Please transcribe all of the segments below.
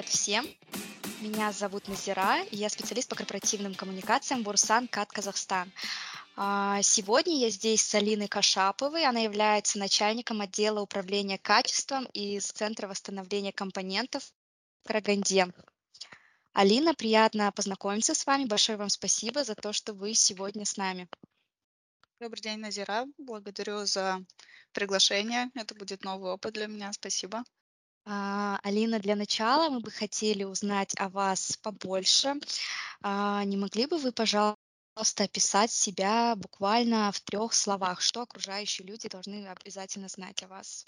привет всем! Меня зовут Назира, и я специалист по корпоративным коммуникациям Бурсан КАТ Казахстан. А, сегодня я здесь с Алиной Кашаповой. Она является начальником отдела управления качеством из Центра восстановления компонентов в Караганде. Алина, приятно познакомиться с вами. Большое вам спасибо за то, что вы сегодня с нами. Добрый день, Назира. Благодарю за приглашение. Это будет новый опыт для меня. Спасибо. А, Алина, для начала мы бы хотели узнать о вас побольше. А, не могли бы вы, пожалуйста, описать себя буквально в трех словах? Что окружающие люди должны обязательно знать о вас?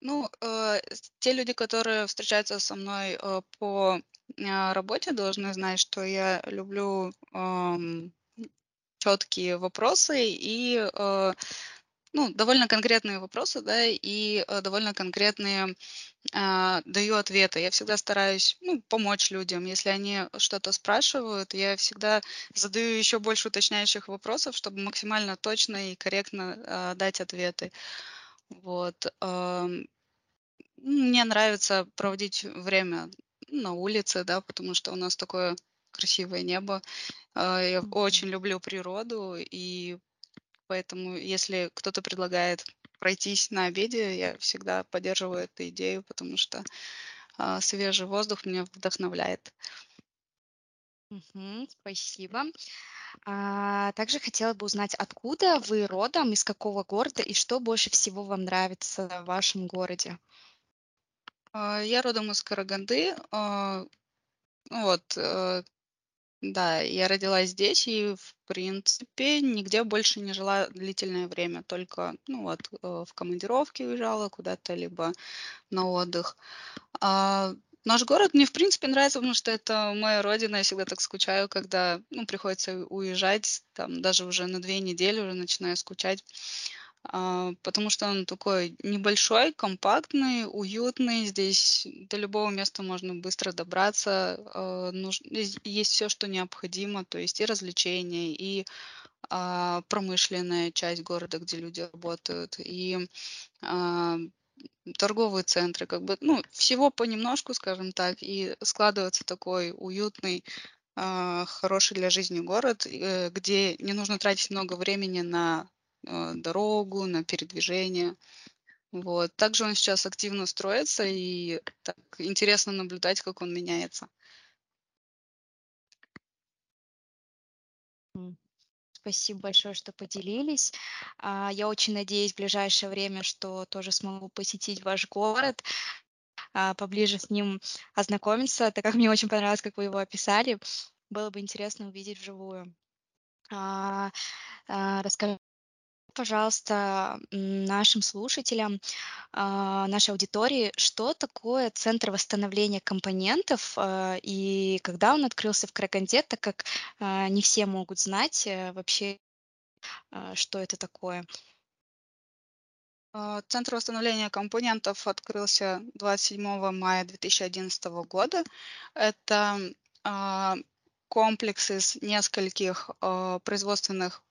Ну, э, те люди, которые встречаются со мной э, по э, работе, должны знать, что я люблю э, четкие вопросы и э, ну, довольно конкретные вопросы, да, и э, довольно конкретные э, даю ответы. Я всегда стараюсь ну, помочь людям. Если они что-то спрашивают, я всегда задаю еще больше уточняющих вопросов, чтобы максимально точно и корректно э, дать ответы. Вот. Э, мне нравится проводить время на улице, да, потому что у нас такое красивое небо. А, я очень люблю природу, и Поэтому если кто-то предлагает пройтись на обеде, я всегда поддерживаю эту идею, потому что а, свежий воздух меня вдохновляет. Мгм, спасибо. А, также хотела бы узнать, откуда вы родом, из какого города и что больше всего вам нравится в вашем городе? А, я родом из Караганды. А, вот, э, да, я родилась здесь и, в принципе, нигде больше не жила длительное время, только, ну вот, э, в командировке уезжала куда-то, либо на отдых. А, наш город мне, в принципе, нравится, потому что это моя родина, я всегда так скучаю, когда, ну, приходится уезжать, там, даже уже на две недели уже начинаю скучать. А, потому что он такой небольшой, компактный, уютный. Здесь до любого места можно быстро добраться. А, есть все, что необходимо, то есть и развлечения, и а, промышленная часть города, где люди работают, и торговые центры, как бы, ну, всего понемножку, скажем так, и складывается такой уютный, хороший для жизни город, э, где не нужно тратить много времени на дорогу, на передвижение. Вот. Также он сейчас активно строится, и так интересно наблюдать, как он меняется. Спасибо большое, что поделились. А, я очень надеюсь в ближайшее время, что тоже смогу посетить ваш город, а, поближе с ним ознакомиться, так как мне очень понравилось, как вы его описали. Было бы интересно увидеть вживую. А, расскажите пожалуйста, нашим слушателям, а, нашей аудитории, что такое Центр восстановления компонентов а, и когда он открылся в Караганде, так как а, не все могут знать э, вообще, что это такое. Центр восстановления компонентов открылся 27 мая 2011 года. Это комплекс из нескольких производственных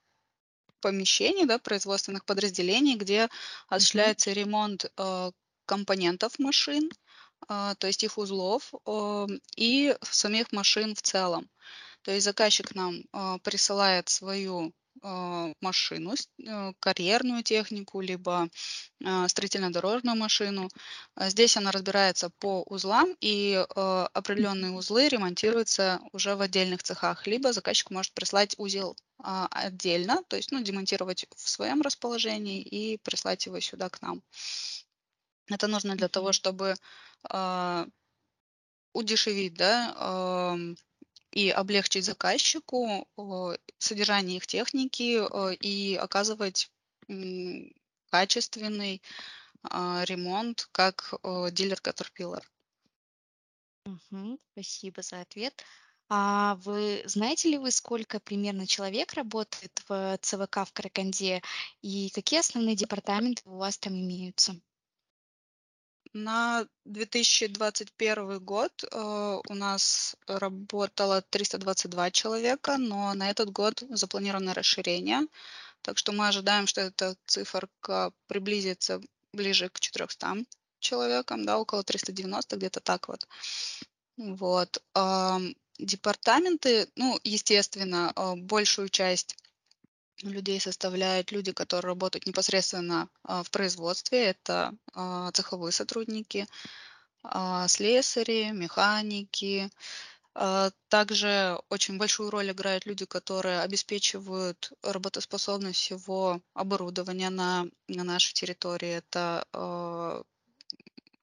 помещений, да, производственных подразделений, где осуществляется ремонт э, компонентов машин, э, то есть их узлов э, и самих машин в целом. То есть заказчик нам э, присылает свою э, машину, э, карьерную технику, либо э, строительно-дорожную машину. Здесь она разбирается по узлам, и определенные узлы ремонтируются уже в отдельных цехах, либо заказчик может прислать узел а, отдельно, то есть ну, демонтировать в своем расположении и прислать его сюда к нам. Это нужно для того, чтобы удешевить да, и облегчить заказчику содержание их техники и оказывать качественный а, ремонт как дилер Caterpillar. Угу, спасибо за ответ. А вы знаете ли вы, сколько примерно человек работает в ЦВК в Караганде и какие основные департаменты у вас там имеются? На 2021 год э, у нас работало 322 человека, но на этот год запланировано расширение. Так что мы ожидаем, что эта циферка приблизится ближе к 400. человеком, да, около 390, где-то так вот. Вот. Департаменты, ну, естественно, а, большую часть людей составляют люди, которые работают непосредственно а, в производстве. Это а, цеховые сотрудники, слесари, механики. Также очень большую роль играют люди, которые обеспечивают работоспособность всего оборудования на, на нашей территории. Это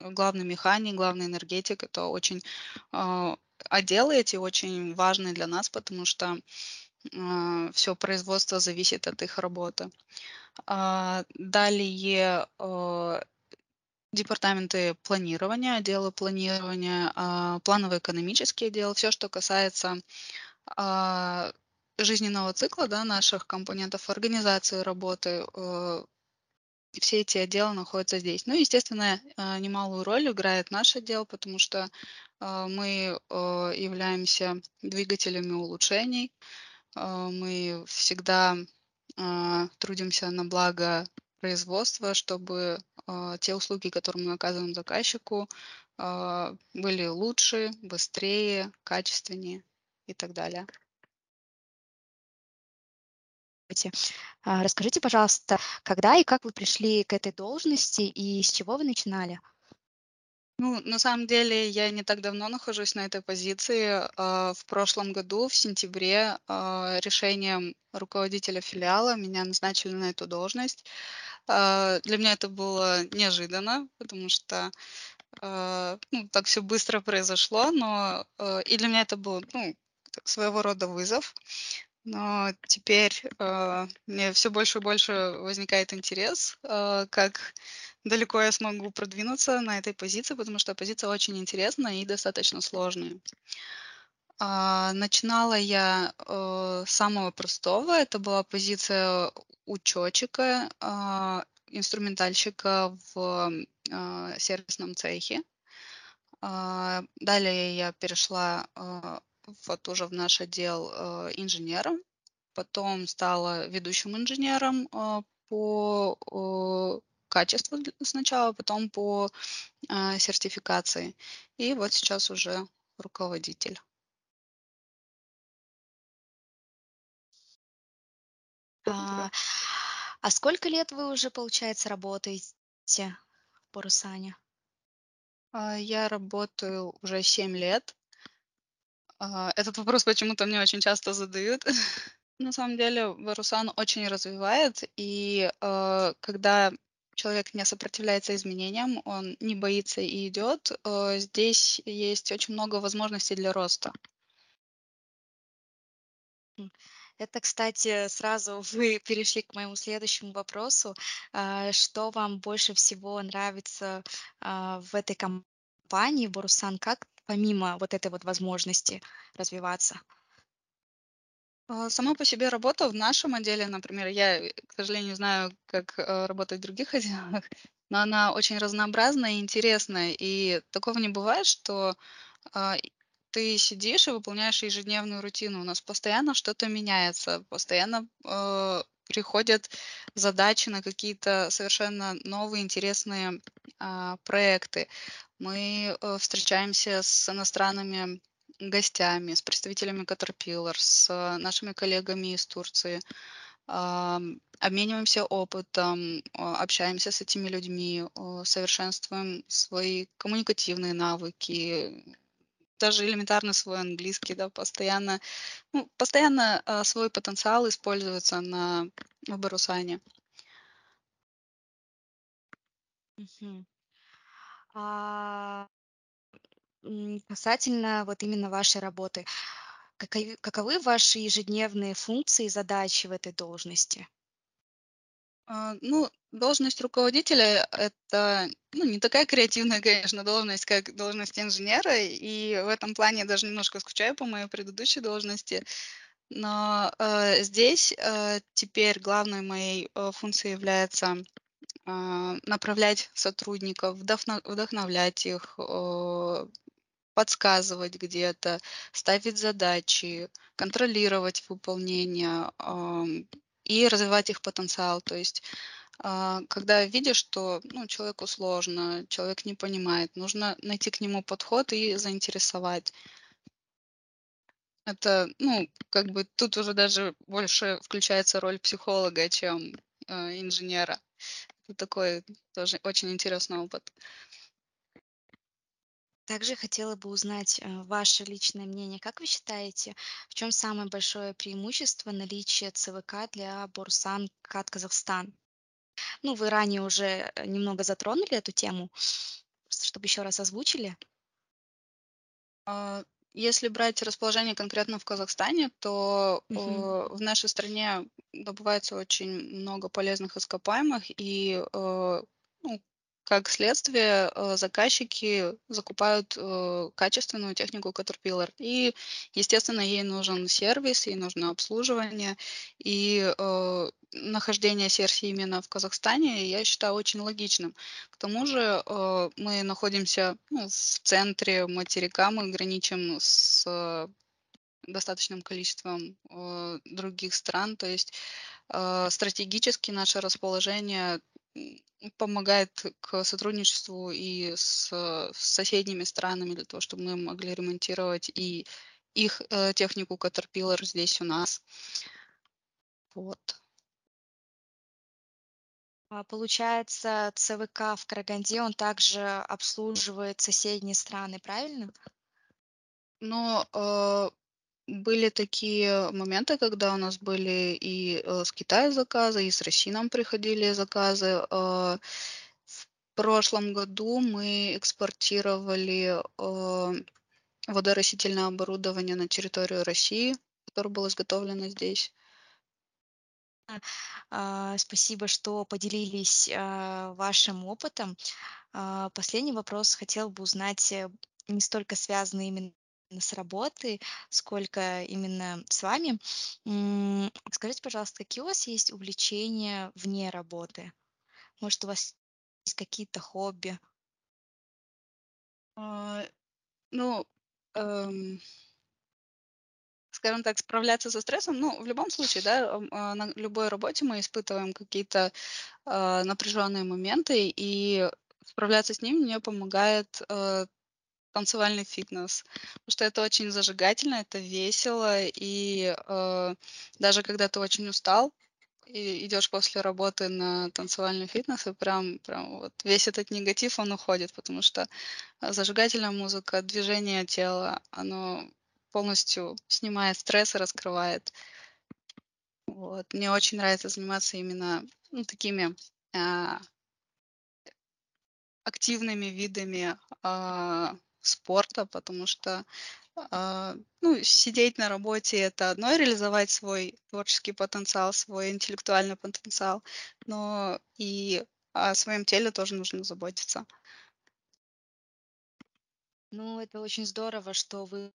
главный механик, главный энергетик. Это очень э, отделы эти очень важны для нас, потому что э, все производство зависит от их работы. Э, далее э, департаменты планирования, отделы планирования, э, планово-экономический отдел, все, что касается э, жизненного цикла да, наших компонентов организации работы, э, все эти отделы находятся здесь. Ну, естественно, немалую роль играет наш отдел, потому что мы э, являемся двигателями улучшений. Мы всегда трудимся на благо производства, чтобы те услуги, которые мы оказываем заказчику, были лучше, быстрее, качественнее и так далее. А, расскажите, пожалуйста, когда и как вы пришли к этой должности и с чего вы начинали? Ну, на самом деле, я не так давно нахожусь на этой позиции. А, в прошлом году, в сентябре, а, решением руководителя филиала меня назначили на эту должность. Для меня это было неожиданно, потому что ну, так все быстро произошло, но и для меня это был ну, своего рода вызов. Но теперь э, мне все больше и больше возникает интерес, э, как далеко я смогу продвинуться на этой позиции, потому что позиция очень интересная и достаточно сложная. Э, начинала я э, с самого простого. Это была позиция учетчика, э, инструментальщика в э, сервисном цехе. Далее я перешла вот уже в наш отдел э, инженером, потом стала ведущим инженером по э, качеству сначала, потом по э, сертификации. И вот сейчас уже руководитель. А, а сколько лет вы уже, получается, работаете по Русане? А, я работаю уже 7 лет. А, этот вопрос почему-то мне очень часто задают. На самом деле Варусан очень развивает, и э, когда человек не сопротивляется изменениям, он не боится и идет, э, здесь есть очень много возможностей для роста. Это, кстати, сразу вы перешли к моему следующему вопросу. А, что вам больше всего нравится а, в этой компании, Борусан? Как помимо вот этой вот возможности развиваться? А, сама по себе работа в нашем отделе, например, я, э, к сожалению, знаю, как э, работать в других отделах, но она очень разнообразная и интересная. И такого не бывает, что а, ты сидишь и выполняешь ежедневную рутину. У нас постоянно что-то меняется, постоянно э, приходят задачи на какие-то совершенно новые интересные а, проекты. Мы э, встречаемся с иностранными гостями, с представителями Caterpillar, с э, нашими коллегами из Турции, обмениваемся опытом, общаемся с этими людьми, совершенствуем свои коммуникативные навыки, даже элементарно свой английский, да, постоянно, ну, постоянно а, свой потенциал используется на в Барусане. Мгм. А, касательно вот именно вашей работы, каковы, ваши ежедневные функции и задачи в этой должности? А, ну, должность руководителя- это, ну, не такая креативная, конечно, должность, как должность инженера, и в этом плане я даже немножко скучаю по моей предыдущей должности. Но, э, здесь, э, теперь главной моей, э, функцией является, а, направлять сотрудников, вдохно вдохновлять их, э, подсказывать где-то, ставить задачи, контролировать выполнение, и развивать их потенциал. То есть А, когда видишь, что ну, человеку сложно, человек не понимает, нужно найти к нему подход и заинтересовать. Это, ну, как бы тут уже даже больше включается роль психолога, чем э, инженера. Это такой тоже очень интересный опыт. Также хотела бы узнать э, ваше личное мнение. Как вы считаете, в чем самое большое преимущество наличия ЦВК для Борсан Кат Казахстан? Ну, вы ранее уже э, немного затронули эту тему, чтобы еще раз озвучили. А, если брать расположение конкретно в Казахстане, то э, в нашей стране добывается очень много полезных ископаемых, и э, ну, как следствие, э, заказчики закупают э, качественную технику Caterpillar. И, естественно, ей нужен сервис, ей нужно обслуживание. И э, нахождение сервиса именно в Казахстане я считаю очень логичным. К тому же мы находимся ну, в центре материка, мы граничим с достаточным количеством других стран. То есть стратегически наше расположение помогает к сотрудничеству и с, с соседними странами для того, чтобы мы могли ремонтировать и их э, технику Caterpillar здесь у нас. Вот. А, получается, ЦВК в Караганде, он также обслуживает соседние страны, правильно? Но э, были такие моменты, когда у нас были и э, с Китая заказы, и с России нам приходили заказы. Э, в прошлом году мы экспортировали э, водорастительное оборудование на территорию России, которое было изготовлено здесь. А, спасибо, что поделились а, вашим опытом. А, последний вопрос хотел бы узнать не столько связанный именно с работы, сколько именно с вами. Скажите, пожалуйста, какие у вас есть увлечения вне работы? Может, у вас есть какие-то хобби? А, ну, эм, скажем так, справляться со стрессом, ну, в любом случае, да, а, на любой работе мы испытываем какие-то э, напряженные моменты, и справляться с ним мне помогает э, танцевальный фитнес, потому что это очень зажигательно, это весело, и э, даже когда ты очень устал, и идешь после работы на танцевальный фитнес, и прям, прям вот весь этот негатив, он уходит, потому что зажигательная музыка, движение тела, оно полностью снимает стресс и раскрывает. Вот. Мне очень нравится заниматься именно ну, такими а, активными видами а, спорта, потому что э, ну, сидеть на работе это одно, реализовать свой творческий потенциал, свой интеллектуальный потенциал, но и о своем теле тоже нужно заботиться. Ну, это очень здорово, что вы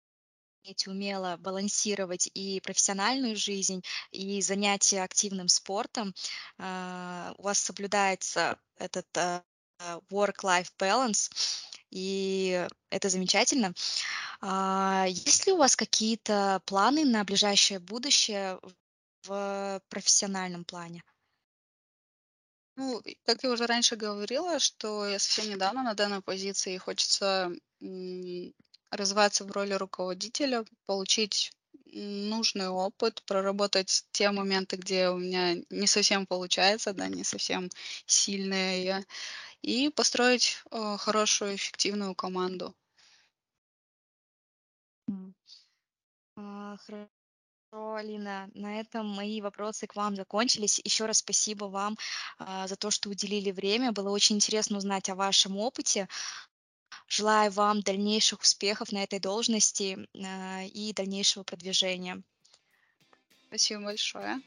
умеете умело балансировать и профессиональную жизнь, и занятия активным спортом. Uh, у вас соблюдается этот uh, work-life balance и это замечательно. А, есть ли у вас какие-то планы на ближайшее будущее в профессиональном плане? Ну, как я уже раньше говорила, что я совсем недавно на данной позиции, хочется развиваться в роли руководителя, получить нужный опыт, проработать те моменты, где у меня не совсем получается, да, не совсем сильная я, и построить э, хорошую, эффективную команду. А, Хорошо, Алина. На этом мои вопросы к вам закончились. Еще раз спасибо вам а, за то, что уделили время. Было очень интересно узнать о вашем опыте. Желаю вам дальнейших успехов на этой должности а, и дальнейшего продвижения. Спасибо большое.